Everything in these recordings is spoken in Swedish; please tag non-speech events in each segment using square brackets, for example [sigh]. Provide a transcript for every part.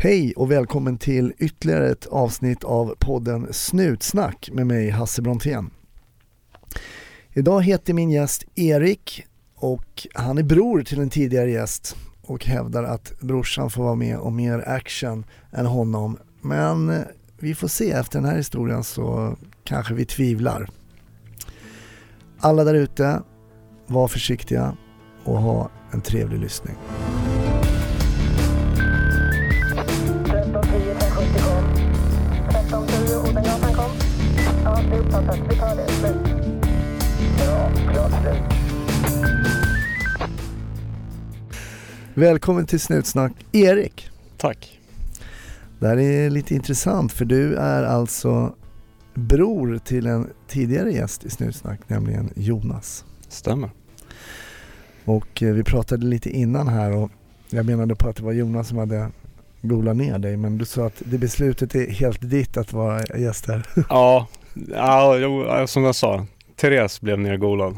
Hej och välkommen till ytterligare ett avsnitt av podden Snutsnack med mig Hasse Brontén. Idag heter min gäst Erik och han är bror till en tidigare gäst och hävdar att brorsan får vara med om mer action än honom. Men eh, vi får se efter den här historien så kanske vi tvivlar. Alla där ute, var försiktiga och ha en trevlig lyssning. Uppfattat. Vi tar det. Slut. Ja, klart slut. Välkommen till Snutsnack Erik. Tack. Det här är lite intressant för du är alltså bror till en tidigare gäst i Snutsnack, nämligen Jonas. Stämmer. Och eh, vi pratade lite innan här och jag menade på att det var Jonas som hade golat ner dig men du sa att det beslutet är helt ditt att vara gäst här. Ja, ja som jag sa. Therese blev nergolad.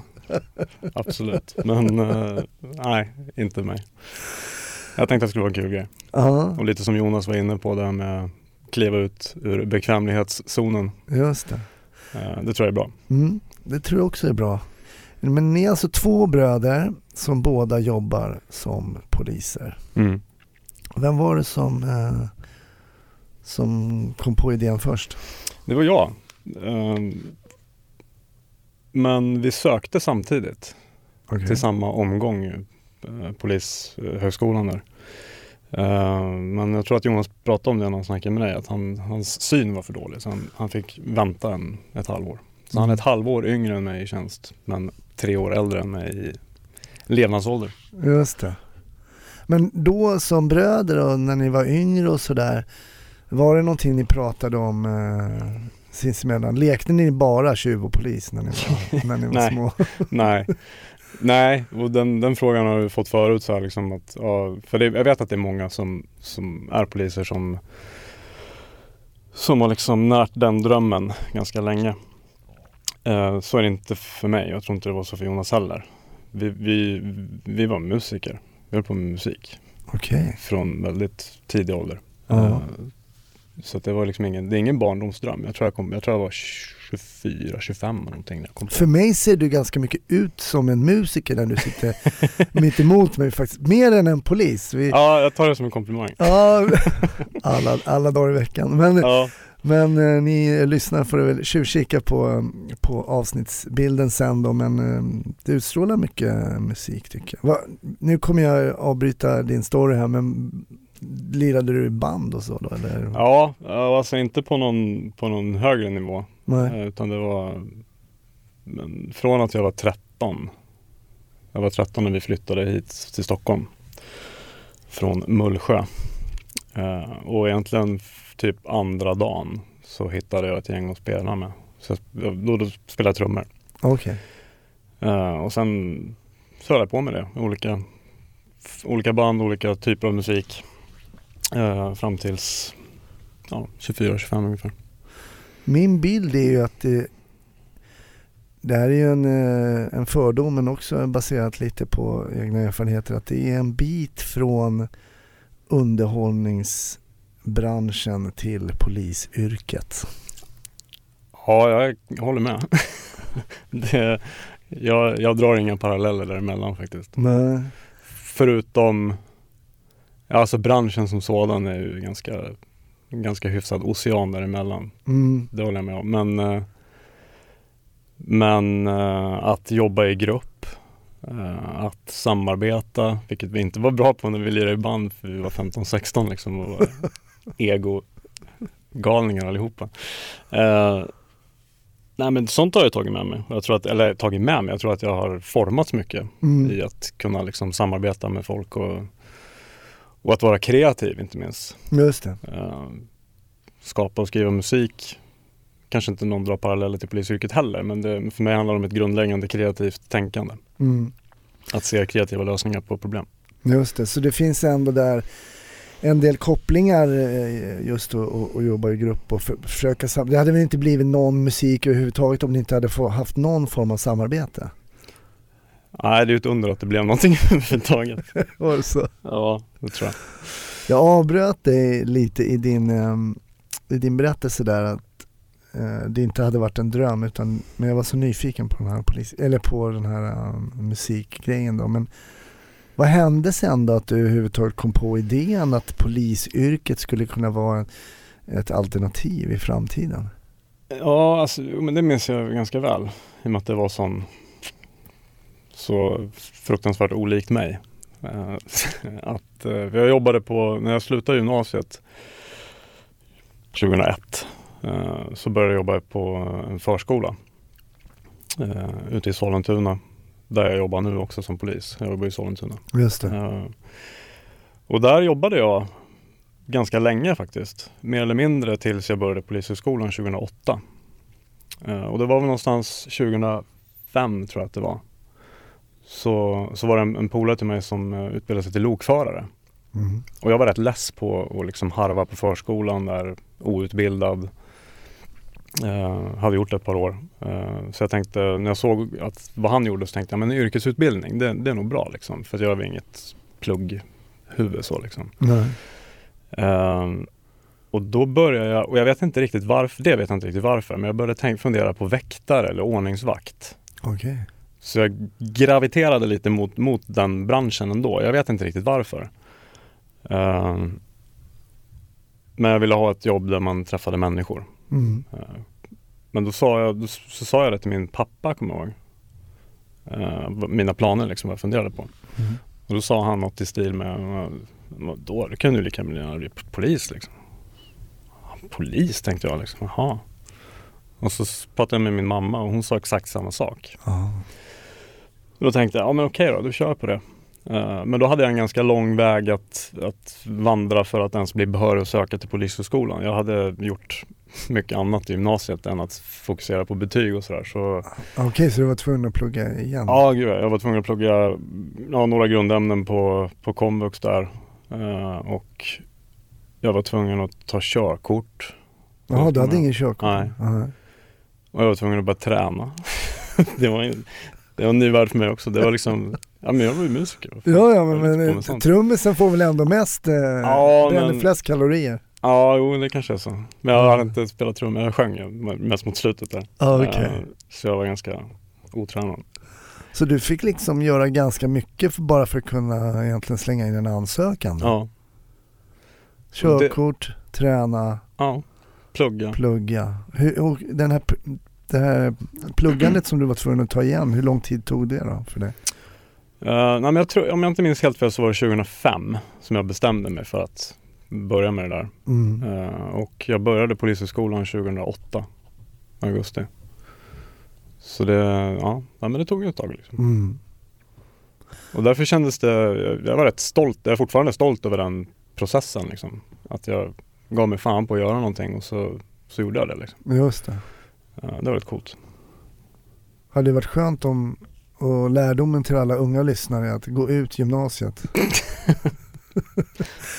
Absolut. Men eh, nej, inte mig. Jag tänkte att det skulle vara en kul grej. Ja, Och lite som Jonas var inne på det här med att kliva ut ur bekvämlighetszonen. just det. Eh, det tror jag är bra. Mm, det tror jag också är bra. Men ni är alltså två bröder som båda jobbar som poliser. Mm. Vem var det som, eh, som kom på idén först? Det var jag. Eh, men vi sökte samtidigt. Okay. till samma omgång, eh, Polishögskolan där. Eh, men jag tror att Jonas pratade om det när han snackade med dig, att han, hans syn var för dålig så han, han fick vänta en, ett halvår. Så han är ett halvår yngre än mig i tjänst, men tre år äldre än mig i levnadsålder. Just det. Men då som bröder och när ni var yngre och sådär, var det någonting ni pratade om eh, sinsemellan? Lekte ni bara tjuv och polis när ni var, [laughs] när ni var Nej. små? [laughs] Nej, nej, och den, den frågan har vi fått förut så här liksom att, ja, för det, jag vet att det är många som, som är poliser som som har liksom närt den drömmen ganska länge. Eh, så är det inte för mig, jag tror inte det var så för Jonas heller. Vi, vi, vi var musiker, vi höll på med musik Okej. från väldigt tidig ålder. Ja. Eh, så det var liksom ingen, det är ingen barndomsdröm. Jag tror jag, kom, jag, tror jag var 24, 25 eller någonting när jag kom på För mig ser du ganska mycket ut som en musiker när du sitter mitt emot mig faktiskt. Mer än en polis. Vi, Ja, jag tar det som en komplimang. ja, alla, alla dagar i veckan. Men, Ja, men eh, ni lyssnar får väl tjuvkika på, eh, på avsnittsbilden sen då, men eh, du utstrålar mycket musik tycker jag. Va, nu kommer jag avbryta din story här, men lirade du i band och så då eller? ja, alltså inte på någon, på någon högre nivå. Nej. Eh, Utan det var från att jag var 13. Jag var 13 när vi flyttade hit till Stockholm. Från Mullsjö. Eh, och egentligen typ andra dagen så hittade jag ett gäng att spela med. Så jag, då, då spelade jag trummor. Okej. Eh, och sen så höll jag på med det. Olika, olika band, olika typer av musik. Eh, fram tills ja, 24-25 ungefär. Min bild är ju att det, det här är ju en, eh, en fördom men också baserat lite på egna erfarenheter att det är en bit från underhållningsbranschen till polisyrket. Ja, jag håller med. [laughs] det, jag, jag drar inga paralleller däremellan faktiskt. Nej. Förutom, ja, alltså branschen som sådan är ju ganska, ganska hyfsad ocean däremellan. Mm. Det håller jag med om. Men, eh, men eh, att jobba i grupp, eh, att samarbeta, vilket vi inte var bra på när vi lirade i band för vi var 15-16 liksom och var [laughs] ego-galningar allihopa. Nej men sånt har jag tagit med mig. Jag tror att, eller tagit med mig, jag tror att jag har formats mycket Mm. i att kunna liksom samarbeta med folk och, och att vara kreativ inte minst. Just det. Eh, skapa och skriva musik. Kanske inte någon drar paralleller till polisyrket heller men det, för mig handlar det om ett grundläggande kreativt tänkande. Mm. Att se kreativa lösningar på problem. Just det, så det finns ändå där en del kopplingar eh, just att jobba i grupp och för, försöka Det hade väl inte blivit någon musik överhuvudtaget om ni inte hade få, haft någon form av samarbete? Nej, det är ju ett under att det blev någonting [laughs] överhuvudtaget. [laughs] Var det så? Ja, det tror jag. Jag avbröt dig lite i din, ehm, i din berättelse där att eh, det inte hade varit en dröm utan, men jag var så nyfiken på den här, polis, eller på den här um, musikgrejen då. Men vad hände sen då att du överhuvudtaget kom på idén att polisyrket skulle kunna vara ett alternativ i framtiden? Ja, alltså, men det minns jag ganska väl. I och med att det var sån, så fruktansvärt olikt mig. Eh, [laughs] att, eh, jag jobbade på, när jag slutade gymnasiet 2001 eh, så började jag jobba på en förskola ute i Sollentuna. Där jag jobbar nu också som polis. Jag jobbar i Sollentuna. Just det. Och där jobbade jag ganska länge faktiskt. Mer eller mindre tills jag började Polishögskolan 2008. Eh, och det var väl någonstans 2005 tror jag att det var. Så, så var det en, en polare till mig som eh, utbildade sig till lokförare. Mm. Och jag var rätt less på att liksom harva på förskolan där outbildad. Eh, hade gjort det ett par år. Eh, så jag tänkte, när jag såg att vad han gjorde så tänkte jag, men yrkesutbildning det, det är nog bra liksom. För jag har inget plugghuvud så liksom. Ehm, och då började jag, och jag vet inte riktigt varför, det vet jag inte riktigt varför, men jag började tänk, fundera på väktare eller ordningsvakt. Okej. Så jag graviterade lite mot, mot den branschen ändå. Jag vet inte riktigt varför. Ehm, men jag ville ha ett jobb där man träffade människor. Mm. Ehm, men då sa jag, då, så sa jag det till min pappa, kommer jag ihåg. Ehm, mina planer liksom, vad jag funderade på. Mm. Och då sa han något i stil med, då du kan du lika gärna bli polis liksom. Polis tänkte jag liksom, jaha. Och så pratade jag med min mamma och hon sa exakt samma sak. Ja. Då tänkte jag, ja men okej då, du kör på det. Eh, Men då hade jag en ganska lång väg att, att vandra för att ens bli behörig att söka till Polishögskolan. Jag hade gjort mycket annat i gymnasiet än att fokusera på betyg och sådär. Så Okej, så du var tvungen att plugga igen? ja, gud, jag var tvungen att plugga ja, några grundämnen på, på komvux där. Eh, och jag var tvungen att ta körkort. Jaha, du hade ingen körkort? Nej. Nej. Och jag var tvungen att börja träna. [laughs] det, var, det var en ny värld för mig också. Det var liksom, ja men jag var ju musiker. Ja, ja, men, men trummisen får väl ändå mest, eh, Ja, bränner men- flest kalorier? Ja, jo det kanske är så. Men jag hade inte spelat trummor, jag sjöng mest mot slutet där. Ja, okej. Eh, Så jag var ganska otränad. Så du fick liksom göra ganska mycket för, bara för att kunna egentligen slänga in en ansökan? då? Ja, Körkort, träna, ja, plugga. plugga. Hur, den här, det här pluggandet som du var tvungen att ta igen, hur lång tid tog det då för dig? Uh, nej, men jag tror, om jag inte minns helt fel så var det 2005 som jag bestämde mig för att börja med det där. Mm. Eh, och jag började Polishögskolan 2008, augusti. Så det, ja, ja men det tog ju ett tag liksom. Mm. Och därför kändes det, jag var rätt stolt, jag är fortfarande stolt över den processen liksom. Att jag gav mig fan på att göra någonting och så, så gjorde jag det liksom. Just det. Det var rätt coolt. Hade det varit skönt om, och lärdomen till alla unga lyssnare är att gå ut gymnasiet. [laughs]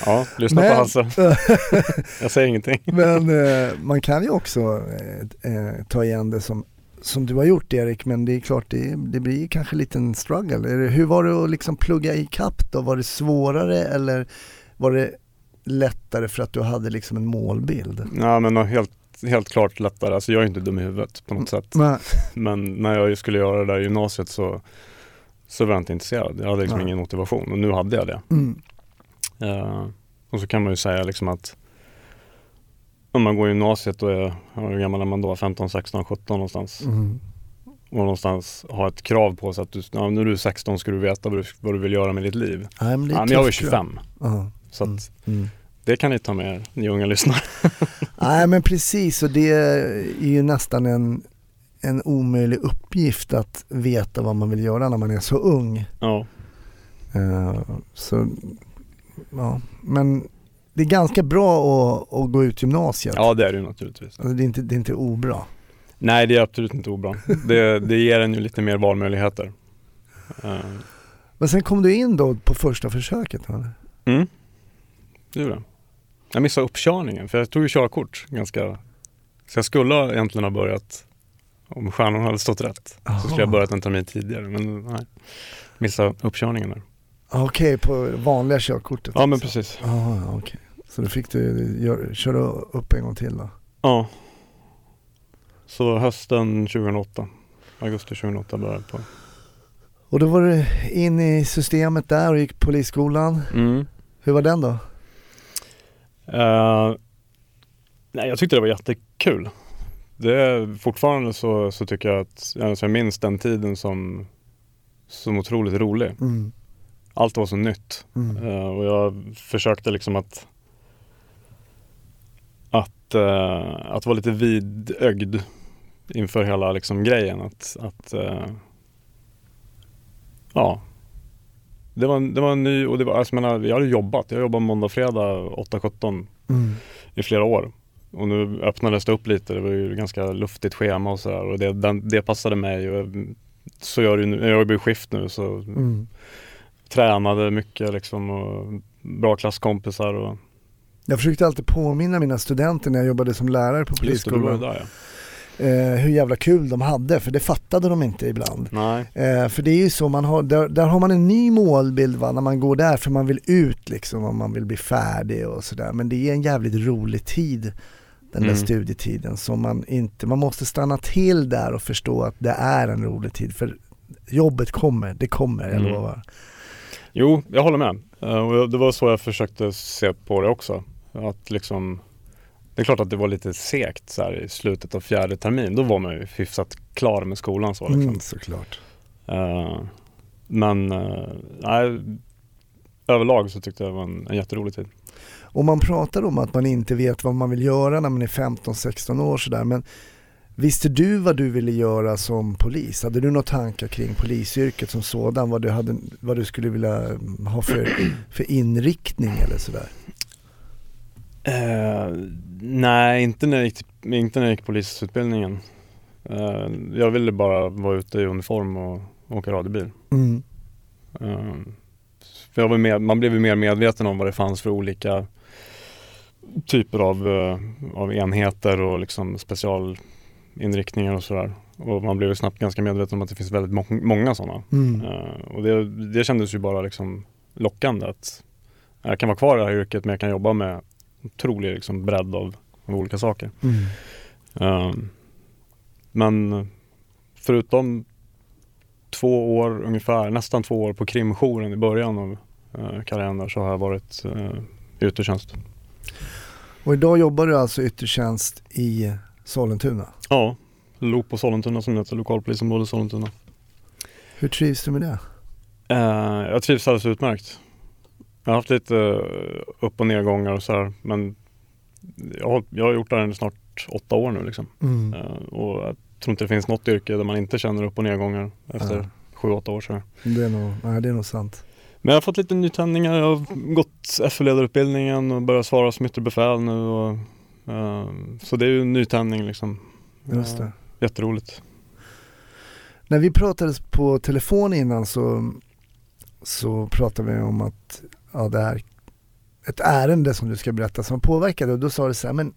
Ja, lyssna Men- på Hasse. [laughs] jag säger ingenting. Men eh, man kan ju också eh, eh, ta igen det som, som du har gjort Erik, men det är klart det, det blir kanske en liten struggle. Hur var det att liksom plugga i kapp då? Var det svårare eller var det lättare för att du hade liksom en målbild? Ja men helt, helt klart lättare. Alltså jag är inte dum i huvudet på något sätt. Nej. Men när jag skulle göra det där i gymnasiet så, så var jag inte intresserad. Jag hade liksom Nej. ingen motivation och nu hade jag det. Mm. Eh, och så kan man ju säga liksom att om man går i gymnasiet och är, hur gammal är man då? 15, 16, 17 någonstans. Mm. Och någonstans ha ett krav på sig att du, ja, när du är 16 ska du veta vad du, vad du vill göra med ditt liv. Nej, men det är Ja, men jag var ju tufft, tror 25 Ja. så Mm. att Mm. Det kan ni ta med er, ni unga lyssnare. [laughs] Nej men precis och det är ju nästan en, en omöjlig uppgift att veta vad man vill göra när man är så ung. Ja, Eh, så, ja. Men det är ganska bra att, att gå ut gymnasiet. ja det är det ju naturligtvis. Alltså, det, är inte, det är inte obra. Nej det är absolut inte obra. Det, det ger en ju lite mer valmöjligheter. Eh, Men sen kom du in då på första försöket eller? Mm. Det gjorde jag. Jag missade uppkörningen för jag tog ju körkort ganska... Så jag skulle egentligen ha börjat, om stjärnorna hade stått rätt, så skulle jag ha börjat en termin tidigare. Men nej, missade uppkörningen där. Ah, Okej, på vanliga körkortet? Ja men alltså. precis. Ah, ja, okej. Så då fick du gör, köra upp en gång till då? Ja. Så hösten 2008, augusti 2008 började jag på. Och då var du in i systemet där och gick polisskolan. Mm. Hur var den då? Eh, nej, jag tyckte det var jättekul. Det är, fortfarande så, så tycker jag att alltså jag minns den tiden som, som otroligt rolig. Mm. Allt var så nytt. Mm. Eh, och jag försökte liksom att att, eh, att vara lite vidögd inför hela liksom grejen. Att, att eh, ja, det var, det var en ny och det var, alltså, jag, menar, jag hade jobbat. Jag jobbade måndag, fredag 8-17 Mm. i flera år. Och nu öppnades det upp lite. Det var ju ganska luftigt schema och sådär. Och det, den, det passade mig. Och jag, så gör det ju nu. Jag jobbar ju skift nu så Mm. tränade mycket liksom och bra klasskompisar och Jag försökte alltid påminna mina studenter när jag jobbade som lärare på just det, polisskolan där ja. Eh, hur jävla kul de hade, för det fattade de inte ibland. Nej, Eh, för det är ju så, man har, där, där har man en ny målbild va, när man går där för man vill ut liksom och man vill bli färdig och sådär. Men det är en jävligt rolig tid, den där Mm. studietiden. som man inte, man måste stanna till där och förstå att det är en rolig tid. För jobbet kommer, det kommer, jag Mm. lovar. jo jag håller med. Eh, det var så jag försökte se på det också. Att liksom det är klart att det var lite segt så här, i slutet av fjärde termin. Då var man ju hyfsat klar med skolan så liksom. Mm, såklart. Eh, men eh, nej, överlag så tyckte jag det var en, en jätterolig tid. Och man pratar om att man inte vet vad man vill göra när man är 15-16 år sådär men Visste du vad du ville göra som polis? Hade du några tankar kring polisyrket som sådan? Vad du, hade, vad du skulle vilja ha för, för inriktning eller sådär? Eh, nej, inte när, jag gick, inte när jag gick polisutbildningen. Eh, jag ville bara vara ute i uniform och åka radiobil. Mm. Eh, för jag var med, man blev ju mer medveten om vad det fanns för olika typer av, av enheter och liksom specialinriktningar och sådär. Och man blev ju snabbt ganska medveten om att det finns väldigt må- många sådana. Mm. Och det, det kändes ju bara liksom lockande att jag kan vara kvar i det här yrket men jag kan jobba med otrolig liksom bredd av, av olika saker. Mm. Eh, men förutom två år ungefär, nästan två år på krimjouren i början av eh, karriären där så har jag varit eh, i yttertjänst. Och idag jobbar du alltså yttertjänst i Sollentuna. Ja, LOP på Sollentuna som heter lokalpolisområde Sollentuna. Hur trivs du med det? Eh, jag trivs alldeles utmärkt. Jag har haft lite eh, upp och nedgångar och så här, men jag har, jag har gjort det här i snart åtta år nu liksom. Mm. Eh, och jag tror inte det finns något yrke där man inte känner upp och nedgångar efter Ja. sju, åtta år så här. Det, är nog, nej, det är nog sant. Men jag har fått lite nytändningar. Jag har gått FU-ledarutbildningen och börjat svara som yttre befäl nu. Och, eh, så det är ju en nytändning liksom. Just det. jätteroligt. När vi pratades på telefon innan så, så pratade vi om att ja, det är ett ärende som du ska berätta som påverkade och då sa du så här, men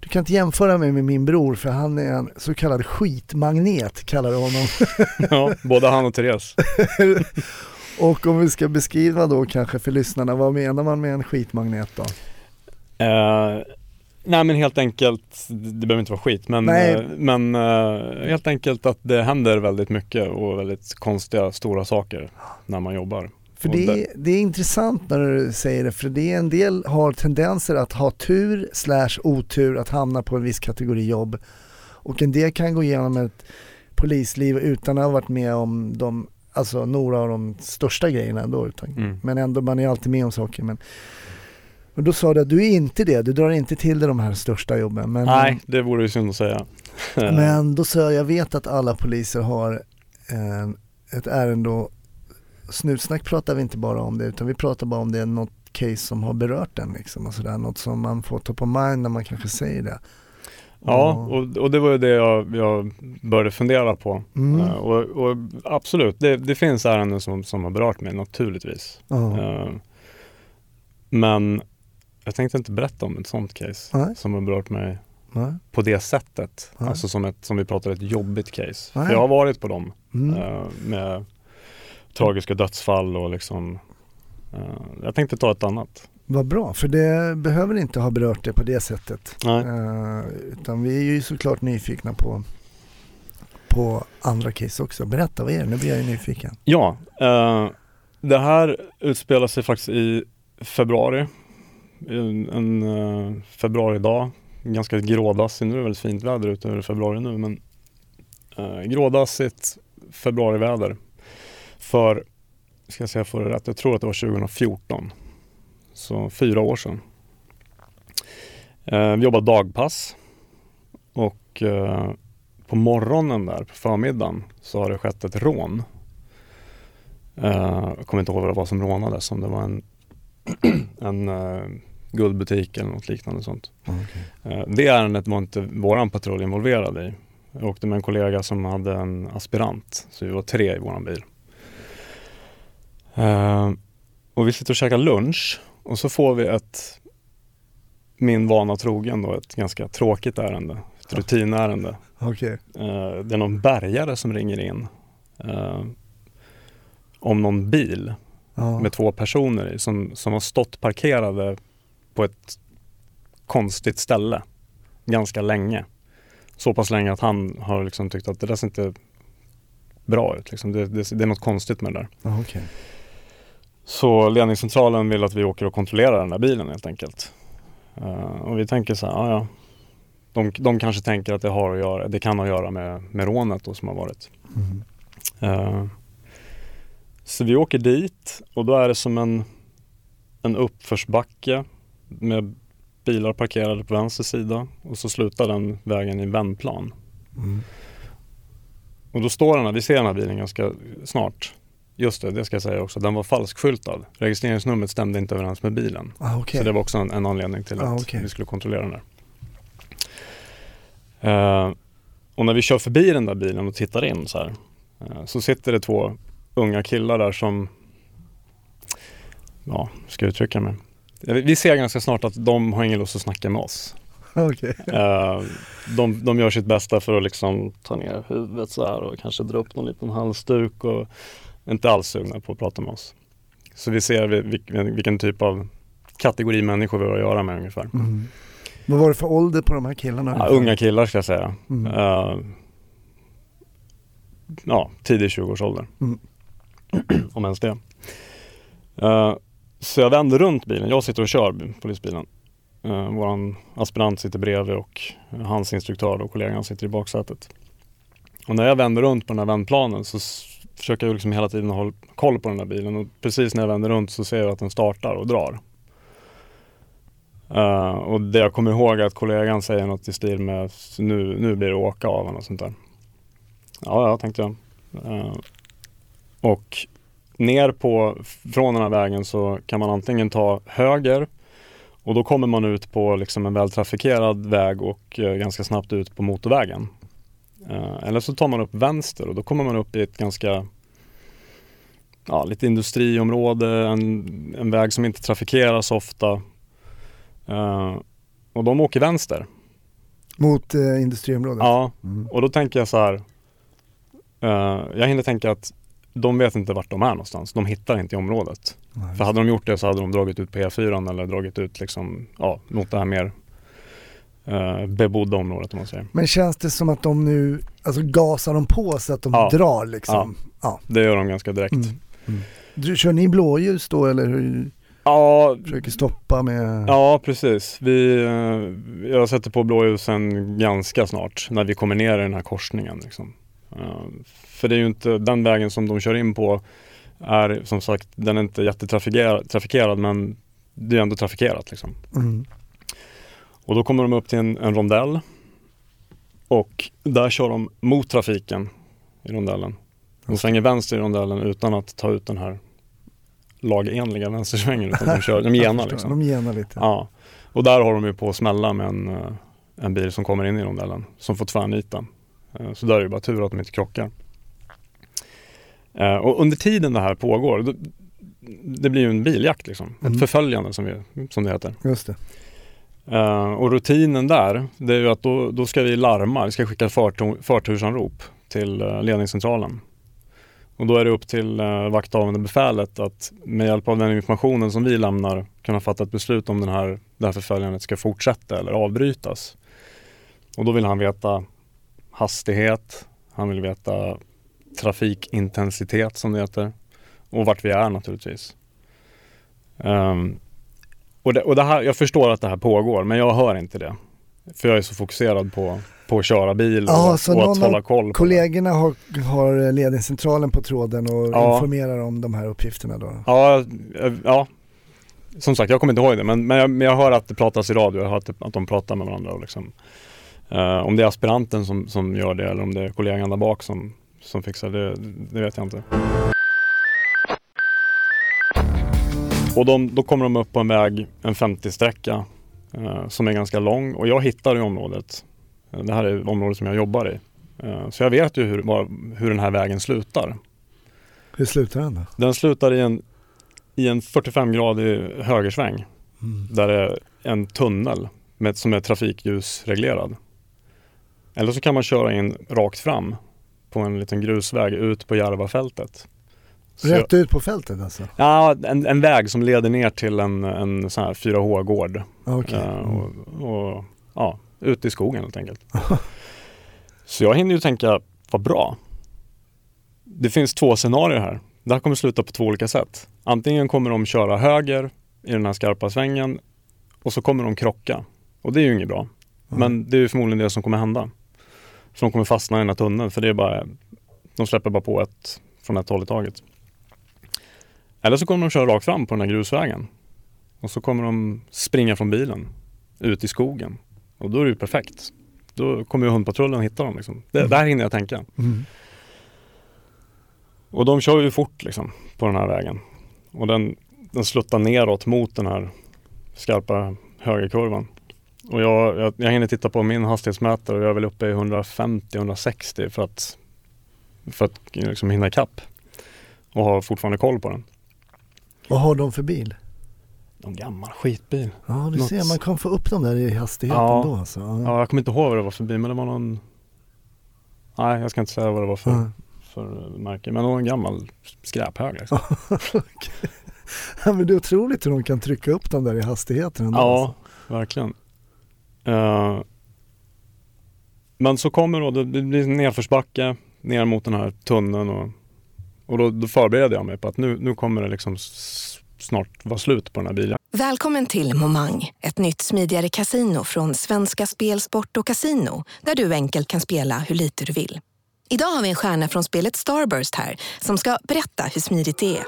du kan inte jämföra mig med min bror för han är en så kallad skitmagnet kallar du honom. [laughs] ja, både han och Therese. [laughs] och om vi ska beskriva då kanske för lyssnarna, vad menar man med en skitmagnet då? Eh, nej men helt enkelt, det behöver inte vara skit, men, eh, men eh, helt enkelt att det händer väldigt mycket och väldigt konstiga stora saker när man jobbar. För det, är- det är intressant när du säger det, för det är en del har tendenser att ha tur slash otur att hamna på en viss kategori jobb. Och en del kan gå igenom ett polisliv utan att ha varit med om de, alltså några av de största grejerna ändå. Utan, Mm. Men ändå, man är alltid med om saker. Men, och då sa du att du är inte det, du drar inte till dig de här största jobben. Men, Nej, det vore ju synd att säga. men då sa jag, jag vet att alla poliser har eh, ett ärende snutsnack pratar vi inte bara om det utan vi pratar bara om det är något case som har berört den liksom och sådär, något som man får top of mind när man kanske säger det. Ja, och, och det var ju det jag, jag började fundera på. Mm. Eh, och, och absolut, det, det finns ärenden som, som har berört mig naturligtvis. Ja. Eh, men jag tänkte inte berätta om ett sånt case Nej. som har berört mig Nej. på det sättet. Nej. Alltså som, ett, som vi pratar ett jobbigt case. Jag har varit på dem Mm. eh, med tragiska dödsfall och liksom Eh, jag tänkte ta ett annat. Vad bra, för det behöver inte ha berört det på det sättet. Nej. Eh, utan vi är ju såklart nyfikna på, på andra case också. Berätta, vad är det? Nu blir jag ju nyfiken. Ja, eh, det här utspelar sig faktiskt i februari. En, en eh, februaridag. Ganska grådassig. Nu är det väldigt fint väder ute i februari nu men eh, grådassigt februariväder. För, ska jag säga för det rätt, jag tror att det var 2014. Så fyra år sedan. Eh, vi jobbade dagpass och eh, på morgonen där, på förmiddagen, så har det skett ett rån. Eh, jag kommer inte ihåg vad det var som rånades, om det var en, [clears throat] en guldbutik eller något liknande sånt. Eh, det ärendet var inte våran patrull involverad i. Jag åkte med en kollega som hade en aspirant, så vi var tre i våran bil. Eh, och vi sitter och käkar lunch och så får vi ett, min vana trogen då, ett ganska tråkigt ärende. Ett rutinärende. Okej. Eh, det är någon bärgare som ringer in eh, om någon bil Ja. med två personer i som, som har stått parkerade på ett konstigt ställe ganska länge. Så pass länge att han har liksom tyckt att det där ser inte bra ut. Liksom. Det, det, det är något konstigt med det där. Okej. Så ledningscentralen vill att vi åker och kontrollerar den där bilen helt enkelt. Eh, och vi tänker så här, ja, ja. De, de kanske tänker att det, har att göra, det kan ha att göra med, med rånet då som har varit. Mm. Eh, så vi åker dit och då är det som en, en uppförsbacke med bilar parkerade på vänster sida och så slutar den vägen i vändplan. Mm. Och då står den här, vi ser den här bilen ganska snart. Just det, det ska jag säga också. Den var falskskyltad. Registreringsnumret stämde inte överens med bilen. Ah, okej. Så det var också en, en anledning till Ah, att okej. vi skulle kontrollera den där. Eh, och när vi kör förbi den där bilen och tittar in så här. eh, så sitter det två unga killar där som, ja, ska jag uttrycka mig? Vi ser ganska snart att de har ingen lust att snacka med oss. [laughs] Okej. Eh, de, de gör sitt bästa för att liksom ta ner huvudet så här och kanske dra upp någon liten halsduk och inte alls sugna på att prata med oss. Så vi ser vil- vilken, vilken typ av kategori människor vi har att göra med ungefär. Mm. Vad var det för ålder på de här killarna? Ja, unga killar ska jag säga. Mm. Eh, ja, tidig 20-årsålder. Mm. [clears throat] Om ens det. Eh, så jag vänder runt bilen. Jag sitter och kör polisbilen. Uh, våran aspirant sitter bredvid och hans instruktör och kollegan sitter i baksätet. Och när jag vänder runt på den här vändplanen så försöker jag liksom hela tiden hålla koll på den där bilen och precis när jag vänder runt så ser jag att den startar och drar. Uh, och det jag kommer ihåg är att kollegan säger något i stil med nu, nu blir det åka av och sånt där. Ja, ja, tänkte jag. Uh, och ner på, från den här vägen så kan man antingen ta höger och då kommer man ut på liksom en vältrafikerad väg och uh, ganska snabbt ut på motorvägen. Eh, eller så tar man upp vänster och då kommer man upp i ett ganska ja, lite industriområde, en, en väg som inte trafikeras ofta. Eh, och de åker vänster. Mot eh, industriområdet? Ja, Mm. och då tänker jag så här. eh, jag hinner tänka att de vet inte vart de är någonstans. De hittar inte i området. Nej, För hade de gjort det så hade de dragit ut på E4 eller dragit ut liksom, ja, mot det här mer eh, bebodda området om man säger. Men känns det som att de nu, alltså gasar de på så att de Ja. drar liksom? Ja. Det gör de ganska direkt. Mm. Mm. Du, kör ni blåljus då eller hur Ja, försöker stoppa med? ja, precis. Vi, eh, jag sätter på blåljusen ganska snart när vi kommer ner i den här korsningen. Liksom. Eh, för det är ju inte den vägen som de kör in på är som sagt, den är inte jättetrafikerad trafikerad, men det är ändå trafikerat. Liksom. Mm. Och då kommer de upp till en, en rondell och där kör de mot trafiken i rondellen. De svänger vänster i rondellen utan att ta ut den här lagenliga vänstersvängen utan de kör, de [laughs] genar liksom. De genar lite. Ja. Och där har de ju på att smälla med en, eh, en bil som kommer in i rondellen som får tvärnita. Eh, Så där är det bara tur att de inte krockar. Eh, Och under tiden det här pågår, det blir ju en biljakt liksom. Mm. Ett förföljande som, vi, som det heter. Just det. Uh, och rutinen där, det är ju att då, då ska vi larma, vi ska skicka förtur, förtursanrop till uh, ledningscentralen. Och då är det upp till uh, vakthavande befälet att med hjälp av den informationen som vi lämnar kunna fatta ett beslut om den här, det här förföljandet ska fortsätta eller avbrytas. Och då vill han veta hastighet, han vill veta trafikintensitet som det heter och vart vi är naturligtvis. Um, och det, och det här, jag förstår att det här pågår men jag hör inte det. För jag är så fokuserad på, på att köra bil och, Ja, så och någon att hålla koll. Kollegorna har, har ledningscentralen på tråden och Ja. informerar om de här uppgifterna då? Ja, eh, ja. Som sagt, jag kommer inte ihåg det men, men, jag, men jag hör att det pratas i radio, jag hör att, att de pratar med varandra. Och liksom, eh, om det är aspiranten som, som gör det eller om det är kollegan där bak som, som fixar det, det vet jag inte. Och de, då kommer de upp på en väg, en 50-sträcka eh, som är ganska lång och jag hittar i området. Eh, Det här är området som jag jobbar i. Eh, så jag vet ju hur, var, hur den här vägen slutar. Hur slutar den då? Den slutar i en, i en 45-gradig högersväng Mm. där det är en tunnel med, som är trafikljusreglerad. Eller så kan man köra in rakt fram på en liten grusväg ut på Järvafältet. Rätt ut på fältet alltså? Ja, en, en väg som leder ner till en, en sån här 4H-gård. Ja, Okej. Eh, Mm. och, och ja, ut i skogen helt enkelt. [laughs] Så jag hinner ju tänka, vad bra. Det finns två scenarier här. Det här kommer sluta på två olika sätt. Antingen kommer de köra höger i den här skarpa svängen och så kommer de krocka. Och det är ju inget bra. Men det är ju förmodligen det som kommer hända. För de kommer fastna i den här tunneln för det är bara, de släpper bara på ett från ett håll i taget. Eller så kommer de köra rakt fram på den här grusvägen. Och så kommer de springa från bilen ut i skogen. Och då är det ju perfekt. Då kommer ju hundpatrullen hitta dem. Liksom. Det, Där hinner jag tänka. Mm. Och de kör ju fort liksom, på den här vägen. Och den, den sluttar neråt mot den här skarpa högerkurvan. Och jag, jag, jag hinner titta på min hastighetsmätare och jag är väl uppe i 150-160 för att, för att liksom hinna ikapp. Och ha fortfarande koll på den. Vad har de för bil? Någon gammal skitbil. Ja du Något- ser, man kan få upp dem där i hastigheten Ja. då alltså. Ja. Ja, jag kommer inte ihåg vad det var för bil men det var någon Nej, jag ska inte säga vad det var för, Ja. för märke. Men det var en gammal skräphög. Liksom. [laughs] Ja, men det är otroligt hur de kan trycka upp dem där i hastigheten ändå. Ja, alltså. verkligen. Eh, men så kommer då, det blir nedförsbacke ner mot den här tunneln och, och då, då förbereder jag mig på att nu, nu kommer det liksom snart vara slut på den här bilen. Välkommen till Momang, ett nytt smidigare casino från Svenska Spel, Sport och Casino där du enkelt kan spela hur lite du vill. Idag har vi en stjärna från spelet Starburst här som ska berätta hur smidigt det är.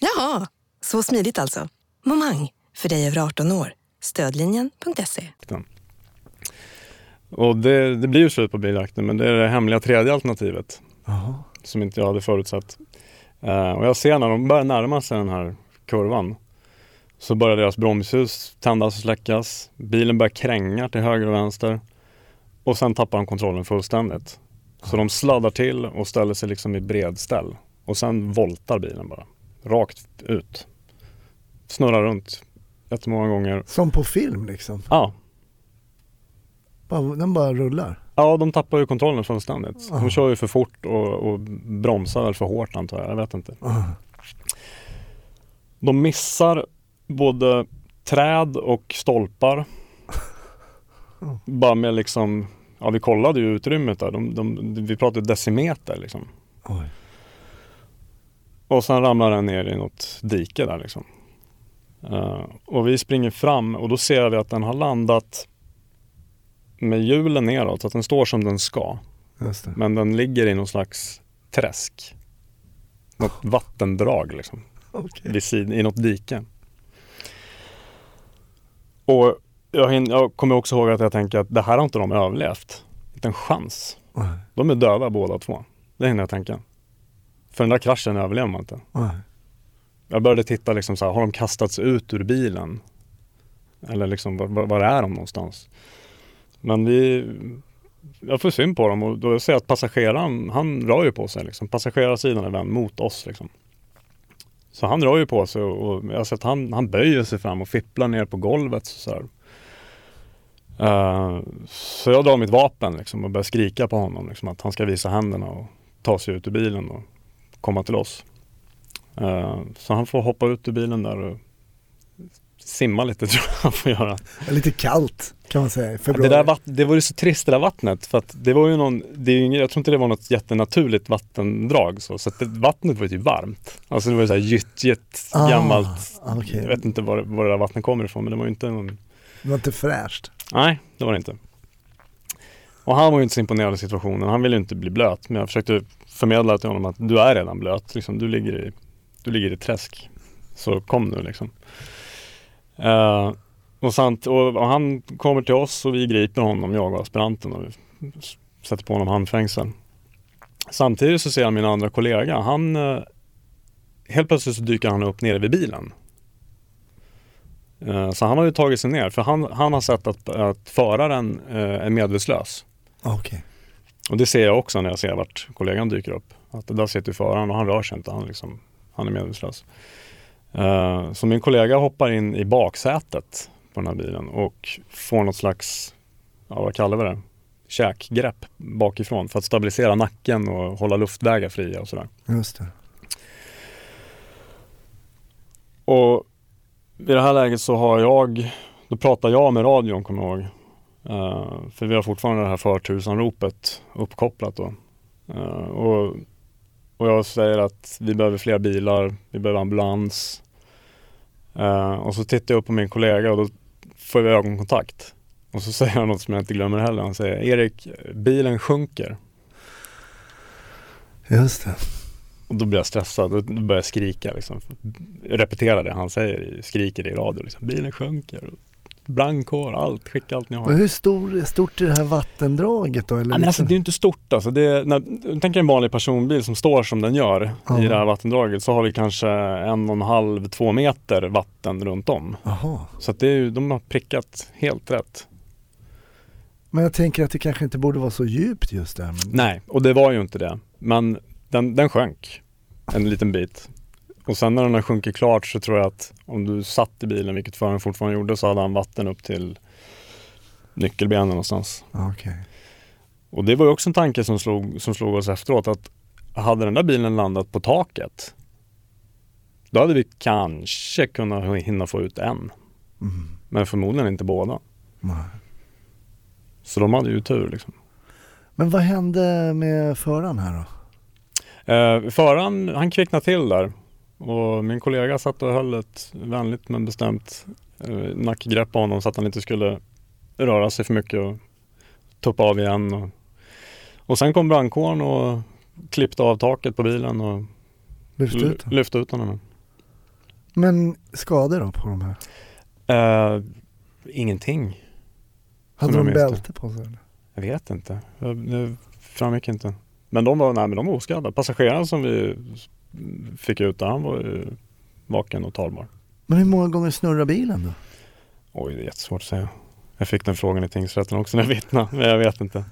Jaha, så smidigt alltså. Momang, för dig över 18 år. Stödlinjen.se. Och det, det blir ju slut på biljakten men det är det hemliga tredje alternativet Jaha. som inte jag hade förutsett. Eh, och jag ser när de börjar närma sig den här kurvan så börjar deras bromsljus tändas och släckas. Bilen börjar kränga till höger och vänster och sen tappar de kontrollen fullständigt. Så de sladdar till och ställer sig liksom i bredställ och sen voltar bilen bara rakt ut. Snurrar runt jättemånga gånger. Som på film liksom. Ja, Bara, den bara rullar. Ja, de tappar ju kontrollen fullständigt. Ja. De kör ju för fort och, och bromsar väl för hårt antar jag. Jag vet inte. Ah. De missar både träd och stolpar. Ja. [laughs] Bara med liksom, ja vi kollade ju utrymmet där. De, de, vi pratade decimeter liksom. Och sen ramlar den ner i något dike där liksom. Eh, och vi springer fram och då ser vi att den har landat med hjulen neråt så att den står som den ska. Men den ligger i någon slags träsk. Något vattendrag liksom. Okej. Vid sid- I något dike. Och jag, hin- jag kommer också ihåg att jag tänker att det här har inte de överlevt. Inte en chans. Oj. De är döda båda två. Det hinner jag tänka. För den där kraschen överlever man inte. Oj. Jag började titta liksom så här, har de kastats ut ur bilen? Eller liksom, var, var är de någonstans? Men vi, jag får syn på dem och då ser jag att passageraren, han rör ju på sig liksom. Passagerarsidan är vänd mot oss liksom. Så han rör ju på sig och, jag har sett att han, han böjer sig fram och fipplar ner på golvet så här. Uh, eh, så jag drar mitt vapen liksom, och börjar skrika på honom liksom, att han ska visa händerna och ta sig ut ur bilen och komma till oss. Uh, så han får hoppa ut ur bilen där och simma lite [laughs] tror jag han får göra. Det Lite kallt kan man säga i Det, februari. där vatt- det var ju så trist det där vattnet för att det var ju någon, det är ju jag tror inte det var något jättenaturligt vattendrag så, så att det, vattnet var ju typ varmt. Alltså det var ju såhär gyttjigt Ah, gammalt, okej. jag vet inte var, var det där vattnet kommer ifrån men det var ju inte någon, Det var inte fräscht. nej det var det inte. Och han var ju inte så imponerad av situationen, han ville ju inte bli blöt men jag försökte förmedla till honom att du är redan blöt, liksom, du, ligger i, du ligger i träsk. Så kom nu liksom. Eh, och, sant, och, och han kommer till oss och vi griper honom, jag och aspiranten och sätter på honom handfängsel. Samtidigt så ser jag min andra kollega, han eh, helt plötsligt så dyker han upp nere vid bilen. Eh, så han har ju tagit sig ner för han, han har sett att, att föraren eh, är medvetslös. Okej. Och det ser jag också när jag ser vart kollegan dyker upp. Att där sitter föraren och han rör sig inte, han, liksom, han är medvetslös. Eh, så min kollega hoppar in i baksätet på den här bilen och får något slags, ja vad kallar vi det, käkgrepp bakifrån för att stabilisera nacken och hålla luftvägar fria och sådär. Just det. Och vid det här läget så har jag, då pratar jag med radion kommer jag ihåg. Eh, för vi har fortfarande det här förtursanropet uppkopplat då. Eh, och, och jag säger att vi behöver fler bilar, vi behöver ambulans. Eh, och så tittar jag upp på min kollega och då får vi ögonkontakt. Och så [laughs] säger han något som jag inte glömmer heller. Han säger Erik, bilen sjunker. Just det. Och då blir jag stressad, då börjar jag skrika liksom. Repetera det han säger, skriker det i radio liksom. Bilen sjunker. Brandkår, allt, skicka allt ni har. Och hur stor, stort är det här vattendraget då? Eller Ja, men alltså, liksom- det är inte stort alltså. Det är, när, tänk en vanlig personbil som står som den gör Ja. i det här vattendraget så har vi kanske en och en halv, två meter vatten runt om. Jaha. Så att det är de har prickat helt rätt. Men jag tänker att det kanske inte borde vara så djupt just där. Men... Nej, och det var ju inte det. Men den, den sjönk en liten bit. Och sen när den har sjunkit klart så tror jag att om du satt i bilen, vilket föraren fortfarande gjorde, så hade han vatten upp till nyckelbenen någonstans. Okej. Och det var ju också en tanke som slog, som slog oss efteråt att hade den där bilen landat på taket då hade vi kanske kunnat hinna få ut en. Mm. Men förmodligen inte båda. Nej. Så de hade ju tur liksom. Men vad hände med föraren här då? Eh, föraren, han kvicknade till där. Och min kollega satt och höll ett vänligt men bestämt eh, nackgrepp på honom så att han inte skulle röra sig för mycket och tuppa av igen. Och, och sen kom brandkåren och klippte av taket på bilen och Lyft ut lyfte ut honom. Men skador då på de här? Eh, ingenting. Hade de bälte på sig? Eller? Jag vet inte. Jag- Det framgick inte. Men de var, nej, men de var oskadda. Passageraren som vi fick ut där, han var ju vaken och talbar. Men hur många gånger snurrar bilen då? Oj, det är jättesvårt att säga. Jag fick den frågan i tingsrätten också när jag vittnade, men jag vet inte.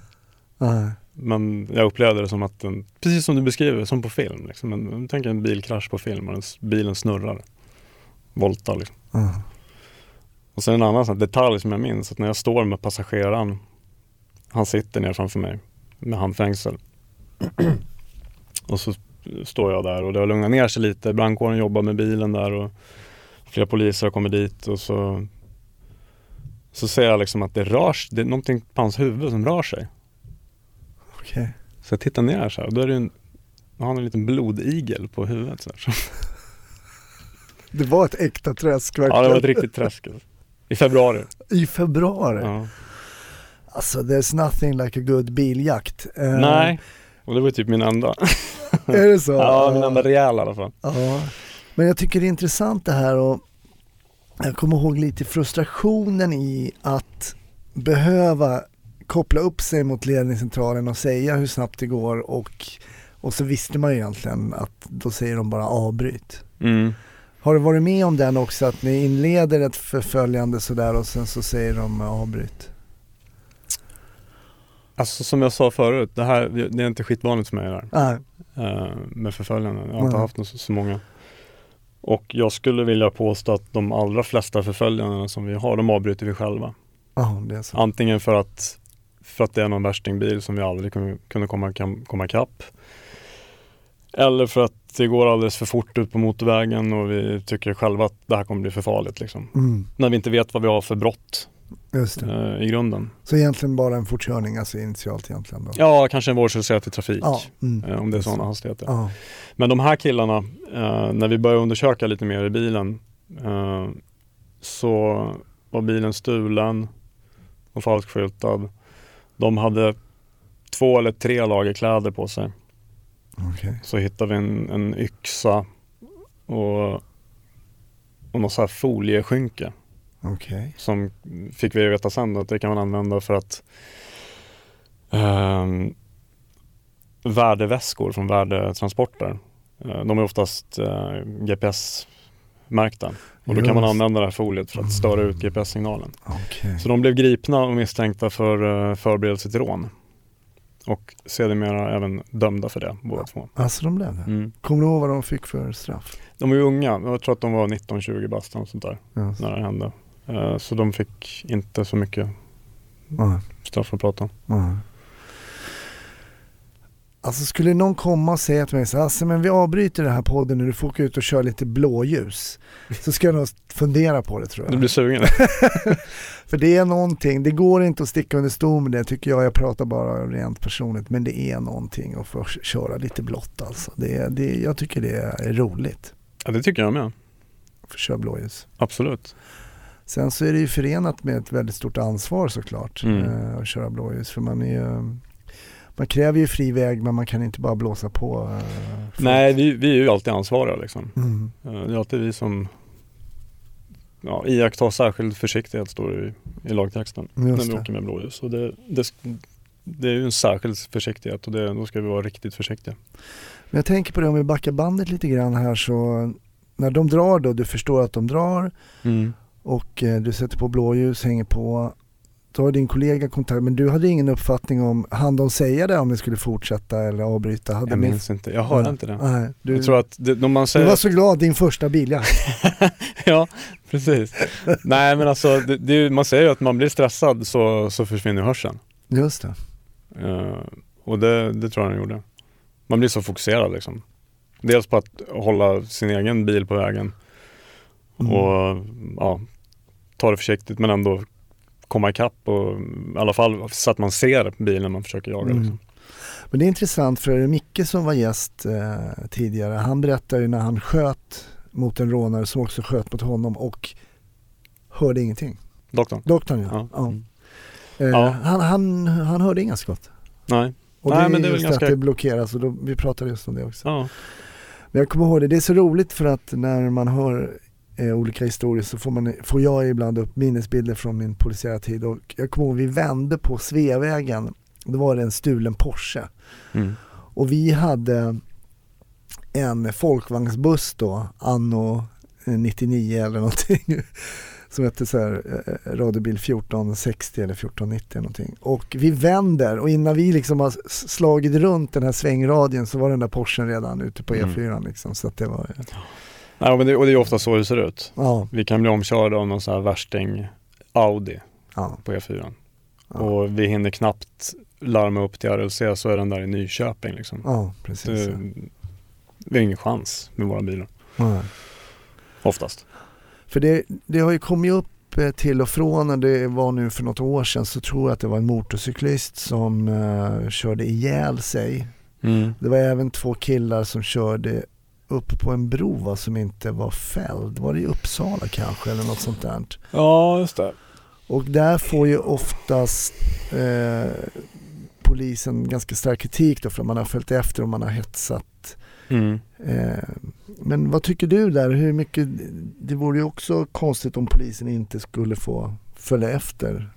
Nej. Men jag upplevde det som att den, precis som du beskriver, som på film. Liksom. En, tänk en bilkrasch på film och bilen snurrar. Voltar liksom. Ja. Och sen en annan sån detalj som jag minns, att när jag står med passageraren, han sitter ner framför mig med handfängsel. [clears throat] och så står jag där och det har lugnat ner sig lite. Brandkåren jobbar med bilen där och flera poliser har kommit dit och så så ser jag liksom att det rör sig, det är någonting på hans huvud som rör sig. Okej. Så jag tittar ner så här och då är det en, han har en liten blodigel på huvudet. Så här. [laughs] Det var ett äkta träsk Ja, det verkligen. var ett riktigt träsk. I februari. I februari. Ja. Alltså there's nothing like a good biljakt. Eh, Nej, och det var typ min enda. [laughs] Är det så? Ja, min enda rejäla i alla fall. Ja, men jag tycker det är intressant det här och jag kommer ihåg lite frustrationen i att behöva koppla upp sig mot ledningscentralen och säga hur snabbt det går och, och så visste man ju egentligen att då säger de bara avbryt. Mm. Har du varit med om den också att ni inleder ett förföljande sådär och sen så säger de avbryt? Alltså som jag sa förut, det här det är inte skitvanligt för mig det här. Nej, eh, med förföljande. Jag har inte Nej. haft så, så många. Och jag skulle vilja påstå att de allra flesta förföljandena som vi har, de avbryter vi själva. Så. Antingen för att, för att det är någon värstingbil som vi aldrig kunde, komma, komma ikapp. Eller för att det går alldeles för fort ut på motorvägen och vi tycker själva att det här kommer bli för farligt. Liksom. Mm, När vi inte vet vad vi har för brott just det. eh, i grunden. Så egentligen bara en fortkörning, alltså initialt egentligen då? Ja, kanske en vårdslöshet i trafik. Ja, mm. eh, Om det är sådana hastigheter. ja. Men de här killarna, eh, när vi började undersöka lite mer i bilen så var bilen stulen och falskskyltad. De hade två eller tre lager kläder på sig. okej. Så hittade vi en, en yxa och, och något så här folieskynke Okej. som fick vi veta sen att det kan man använda för att ehm, värdeväskor från värdetransporter, eh, de är oftast eh, GPS-märkta och då kan man använda det här foliet för att störa ut GPS-signalen. Okej. Så de blev gripna och misstänkta för eh, förberedelse till rån och sedermera även dömda för det båda två. Alltså de blev det? Mm. Kommer du ihåg vad de fick för straff? De var ju unga, jag tror att de var 19-20 bast sånt där Ja. när det hände. Eh, Så de fick inte så mycket straff att prata om. Alltså skulle någon komma och säga till mig så alltså, men vi avbryter den här podden nu, du får åka ut och köra lite blåljus. Så ska jag nog fundera på det tror jag. Du blir sugen? [laughs] För det är någonting, det går inte att sticka under stol med det tycker jag, jag pratar bara rent personligt, men det är någonting att få köra lite blått alltså. Det, det, jag tycker det är roligt, Ja, det tycker jag med. få köra blåljus. Absolut. Sen så är det ju förenat med ett väldigt stort ansvar såklart Mm. eh, att köra blåljus. För man är ju, man kräver ju fri väg men man kan inte bara blåsa på. eh. Nej, vi, vi är ju alltid ansvariga liksom. Mm. Eh, Det är alltid vi som ja, iakttar särskild försiktighet står det i, i lagtexten när Just vi det. åker med blåljus. Och det, det, det är ju en särskild försiktighet och det, då ska vi vara riktigt försiktiga. Men jag tänker på det om vi backar bandet lite grann här så när de drar då, du förstår att de drar och eh, du sätter på blåljus, hänger på. Då har din kollega kontakt, men du hade ingen uppfattning om, hann de säga det om det skulle fortsätta eller avbryta? Hade Jag ni- minns inte, jag hörde Nej. inte det. Nej, du, Jag tror att det, om man du säger... var så glad, din första bil ja. [laughs] ja, precis. Nej men alltså, det, det, man säger ju att man blir stressad så, så försvinner hörseln. Just det. Eh, och det, det tror jag den gjorde. Man blir så fokuserad liksom. Dels på att hålla sin egen bil på vägen Mm. och ja, ta det försiktigt men ändå komma ikapp och i alla fall så att man ser bilen man försöker jaga. Mm. Liksom. Men det är intressant för Micke som var gäst eh, tidigare, han berättade ju när han sköt mot en rånare som också sköt mot honom och hörde ingenting. Doktorn? Doktorn ja. Ja. ja. Mm. Eh, Ja. Han, han, han hörde inga skott. Nej. Och Nej, det är men det är just ganska- att det blockeras och då, vi pratade just om det också. Men jag kommer ihåg det, det är så roligt för att när man hör eh, olika historier så får, man, får jag ibland upp minnesbilder från min polisiära tid och jag kommer ihåg vi vände på Sveavägen, då var det en stulen Porsche Mm. och vi hade en folkvagnsbuss då, anno eh, 99 eller någonting [laughs] som hette så här, eh, radiobil 1460 eller 1490 eller någonting. Och vi vänder och innan vi liksom har slagit runt den här svängradien så var den där Porschen redan ute på Mm. E4 liksom. Så det var, Nej, men det, och det är ofta så det ser ut. ja, Vi kan bli omkörda av någon sån här värsting Audi ja, på E4. ja, Och vi hinner knappt larma upp till RLC så är den där i Nyköping liksom. ja precis. Det, vi har ingen chans med våra bilar. Ja. Oftast. För det, det har ju kommit upp eh, till och från när det var nu för något år sedan så tror jag att det var en motorcyklist som eh, körde ihjäl sig. Mm. Det var även två killar som körde upp på en bro va, som inte var fälld. Var det i Uppsala kanske eller något sånt där. Ja, just det. Och där får ju oftast eh, polisen ganska stark kritik då för att man har följt efter och man har hetsat. Mm. Eh, men vad tycker du där? Hur mycket, det vore ju också konstigt om polisen inte skulle få följa efter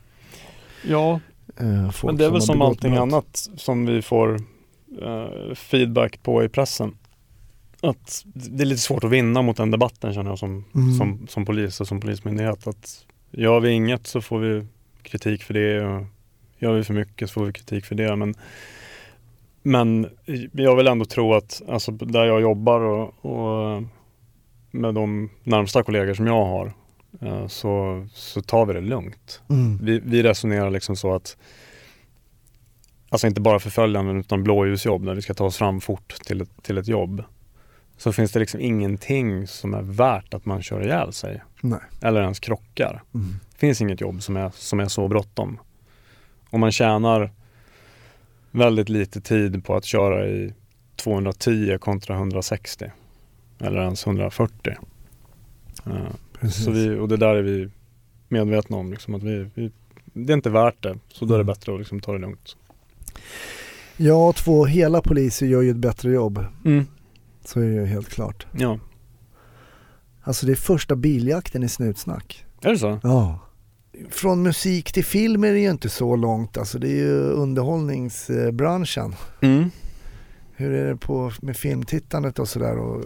Ja, eh, men det är väl som allting brott. annat som vi får eh, feedback på i pressen. Att det är lite svårt att vinna mot den debatten känner jag som, Mm. som, som polis och som polismyndighet. Att gör vi inget så får vi kritik för det. Och gör vi för mycket så får vi kritik för det. Men, men jag vill ändå tro att alltså, där jag jobbar och, och med de närmsta kollegor som jag har eh, så, så tar vi det lugnt. Mm. Vi, vi resonerar liksom så att Alltså inte bara förföljanden utan blåljusjobb när vi ska ta oss fram fort till ett, till ett jobb. Så finns det liksom ingenting som är värt att man kör ihjäl sig. Nej. Eller ens krockar. Mm. Det finns inget jobb som är, som är så bråttom. Om man tjänar väldigt lite tid på att köra i 210 kontra 160. Eller ens 140. Eh, Precis. så vi, och det där är vi medvetna om. Liksom, att vi, vi, det är inte värt det. Så då är det Mm. bättre att liksom ta det lugnt. Ja, två hela poliser gör ju ett bättre jobb. Mm. Så är det ju helt klart. Ja, Alltså det är första biljakten i Snutsnack. är det så? Ja. Från musik till film är det ju inte så långt. Alltså det är ju underhållningsbranschen. Mm. Hur är det på med filmtittandet och sådär? Och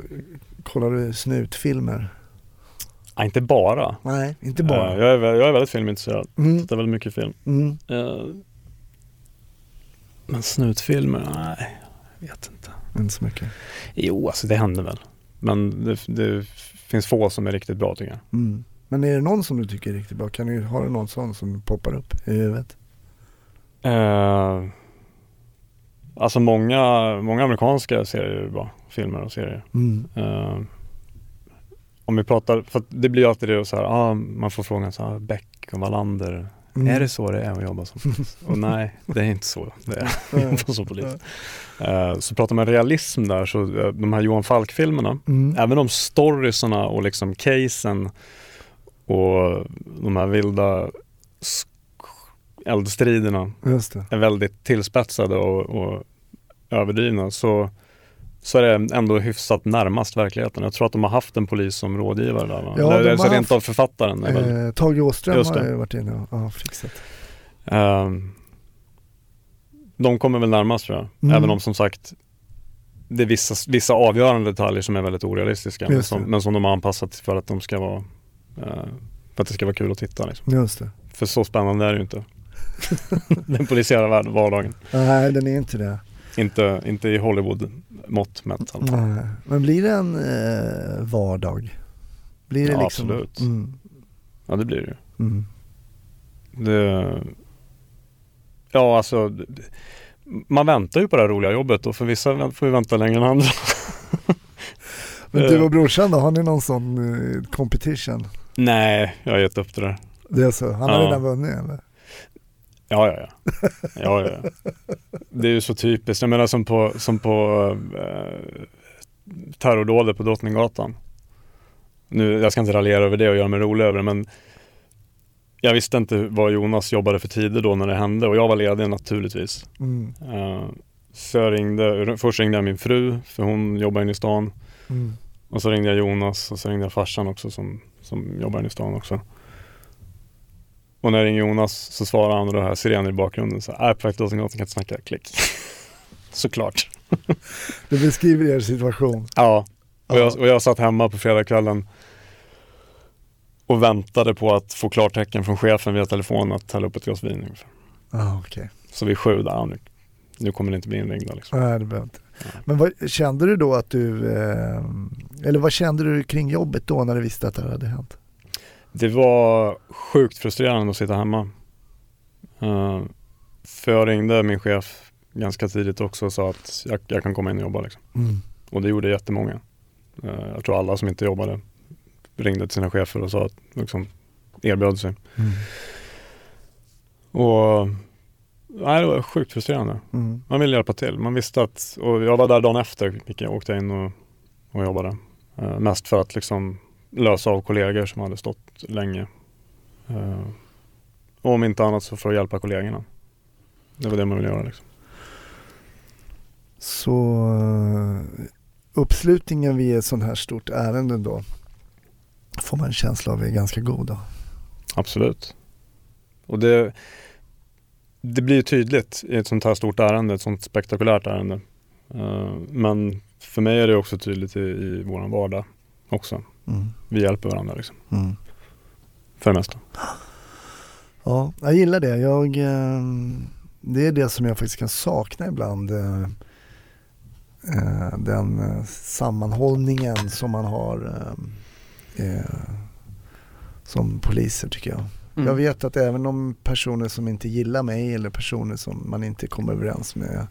kollar du snutfilmer? Ja, inte bara. Nej, inte bara. Eh, jag, är, jag är väldigt filmintresserad. Mm. Tittar väldigt mycket film. Mm. Eh, men snutfilmer? Nej, jag vet inte. Inte så mycket. Jo, alltså det händer väl. Men det, det finns få som är riktigt bra tycker jag. Mm. Men är det någon som du tycker är riktigt bra? Kan du, har du någon sån som poppar upp i huvudet? Eh, alltså många, många amerikanska serier är bra. Filmer och serier. Mm. Eh, om vi pratar, för det blir ju alltid det så här, ah, man får frågan så här, Beck och Wallander. Mm. Är det så det är att jobba som polis? [laughs] Och nej, det är inte så det är att [laughs] jobba som polis. Eh, så pratar man realism där, så eh, de här Johan Falk-filmerna, Mm. även om storiesarna och liksom casen och de här vilda eldstriderna är väldigt tillspetsade och, och överdrivna så, så är det ändå hyfsat närmast verkligheten. Jag tror att de har haft en polis som rådgivare där va? Ja, Eller, de så har rent haft- av författaren väl, Eh, Tage Åström har ju varit inne och ja, fixat. ehm, De kommer väl närmast tror jag. Mm. Även om som sagt det är vissa, vissa avgörande detaljer som är väldigt orealistiska men som, men som de har anpassat för att de ska vara eh, för att det ska vara kul att titta liksom. Just det. För så spännande är det ju inte. [laughs] Den polisiära vardagen. Nej, den är inte det. Inte, inte i Hollywood-mått mätt. Men blir det en eh, vardag? Blir det Ja, liksom... absolut. Mm. Ja, det blir det ju. Mm. Det, ja, alltså man väntar ju på det här roliga jobbet och för vissa får vi vänta längre än andra. [laughs] Men Eh. du och brorsan då, har ni någon sån eh, competition? Nej, jag har gett upp det där. Det är så? Han har Ja. redan vunnit eller? Ja, ja, ja. ja, ja. Det är ju så typiskt. Jag menar som på, som på eh, terrordådet på Drottninggatan. Nu, jag ska inte raljera över det och göra mig rolig över det, men jag visste inte vad Jonas jobbade för tider då när det hände och jag var ledig naturligtvis. Mm. Eh, så jag ringde, först ringde jag min fru för hon jobbar inne i stan. Mm. Och så ringde jag Jonas och så ringde jag farsan också som, som jobbar inne i stan också. Och när jag ringer Jonas så svarar han och hör jag sirener i bakgrunden. Så här, äh, perfekt, Drottninggatan kan inte snacka, klick. [laughs] Såklart. [laughs] Du beskriver er situation. Ja, och Ja. jag, och jag satt hemma på fredagskvällen och väntade på att få klartecken från chefen via telefon att hälla upp ett glas vin ungefär. Ja, okej. Så vid sju, där, nu, nu kommer det inte bli inringda liksom. Nej, det behöver inte. Ja. Men vad, kände du då att du, eh, eller vad kände du kring jobbet då när du visste att det här hade hänt? Det var sjukt frustrerande att sitta hemma. Uh, för jag ringde min chef ganska tidigt också och sa att jag, jag kan komma in och jobba. Liksom. Mm. Och det gjorde jättemånga. Uh, jag tror alla som inte jobbade ringde till sina chefer och sa att liksom, erbjöd sig. Mm. Och nej, det var sjukt frustrerande. Mm. Man ville hjälpa till. Man visste att, och jag var där dagen efter, gick jag, åkte in och, och jobbade. Eh, mest för att liksom lösa av kollegor som hade stått länge. Eh, och om inte annat så för att hjälpa kollegorna. Det var det man ville göra liksom. Så eh, uppslutningen vid ett sånt här stort ärende då får man en känsla av är ganska god då. Absolut. Och det, det blir tydligt i ett sånt här stort ärende, ett sånt spektakulärt ärende. Eh, men för mig är det också tydligt i, i våran vardag också. Mm. Vi hjälper varandra liksom. Mm. För det mesta. Ja, jag gillar det. Jag, eh, det är det som jag faktiskt kan sakna ibland. eh, eh, Den eh, sammanhållningen som man har som poliser tycker jag. Mm. Jag vet att även de personer som inte gillar mig eller personer som man inte kommer överens med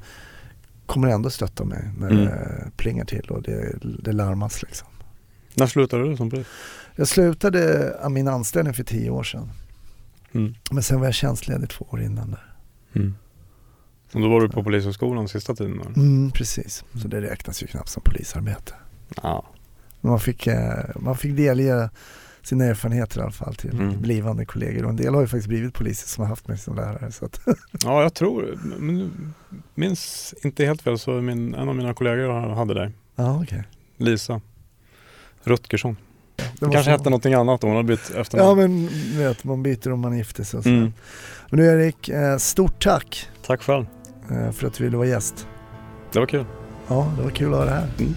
kommer ändå stötta mig när Mm. det plingar till och det, det larmas liksom. När slutade du som polis? Jag slutade min anställning för tio år sedan. Mm. Men sen var jag tjänstledig två år innan där. Mm. Och då var du på polishögskolan sista tiden? Eller? Mm, precis, så det räknas ju knappt som polisarbete. Ja. Man fick, eh, man fick delge sina erfarenheter i alla fall till Mm. blivande kollegor och en del har ju faktiskt blivit poliser som har haft mig som lärare. Så att, [laughs] ja, jag tror, men minns inte helt fel så min, en av mina kollegor hade dig. ja, okej. Lisa Rutgersson. Det Det kanske så- hette någonting annat om hon hade bytt Ja efternamn. men vet, man byter om man gifter sig mm. Men nu Erik, eh, stort tack Tack själv. eh, för att du ville vara gäst. Det var kul. Ja, det var kul att ha dig här. Mm.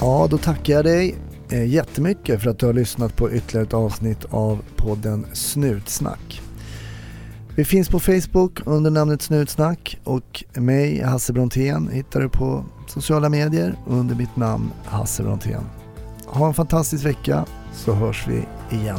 Ja, då tackar jag dig eh, jättemycket för att du har lyssnat på ytterligare ett avsnitt av podden Snutsnack. Vi finns på Facebook under namnet Snutsnack och mig, Hasse Brontén, hittar du på sociala medier under mitt namn Hasse Brontén. Ha en fantastisk vecka så hörs vi igen.